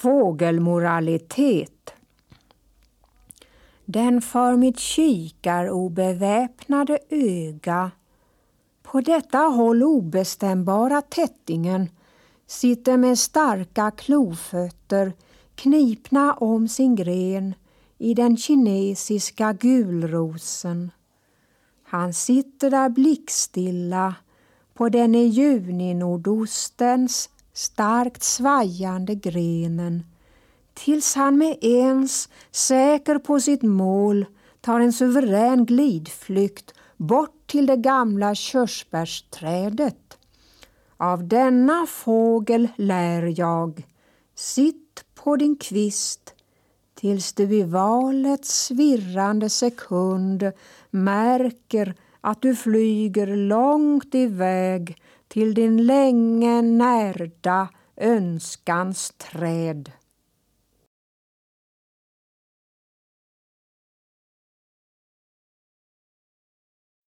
Fågelmoralitet Den för mitt kikarobeväpnade öga på detta håll obestämbara tättingen sitter med starka klofötter knipna om sin gren i den kinesiska gulrosen. Han sitter där blickstilla på den i juninordostens starkt svajande grenen tills han med ens, säker på sitt mål, tar en suverän glidflykt bort till det gamla körsbärsträdet. Av denna fågel lär jag, sitt på din kvist tills du i valets svirrande sekund märker att du flyger långt iväg till din länge närda önskans träd.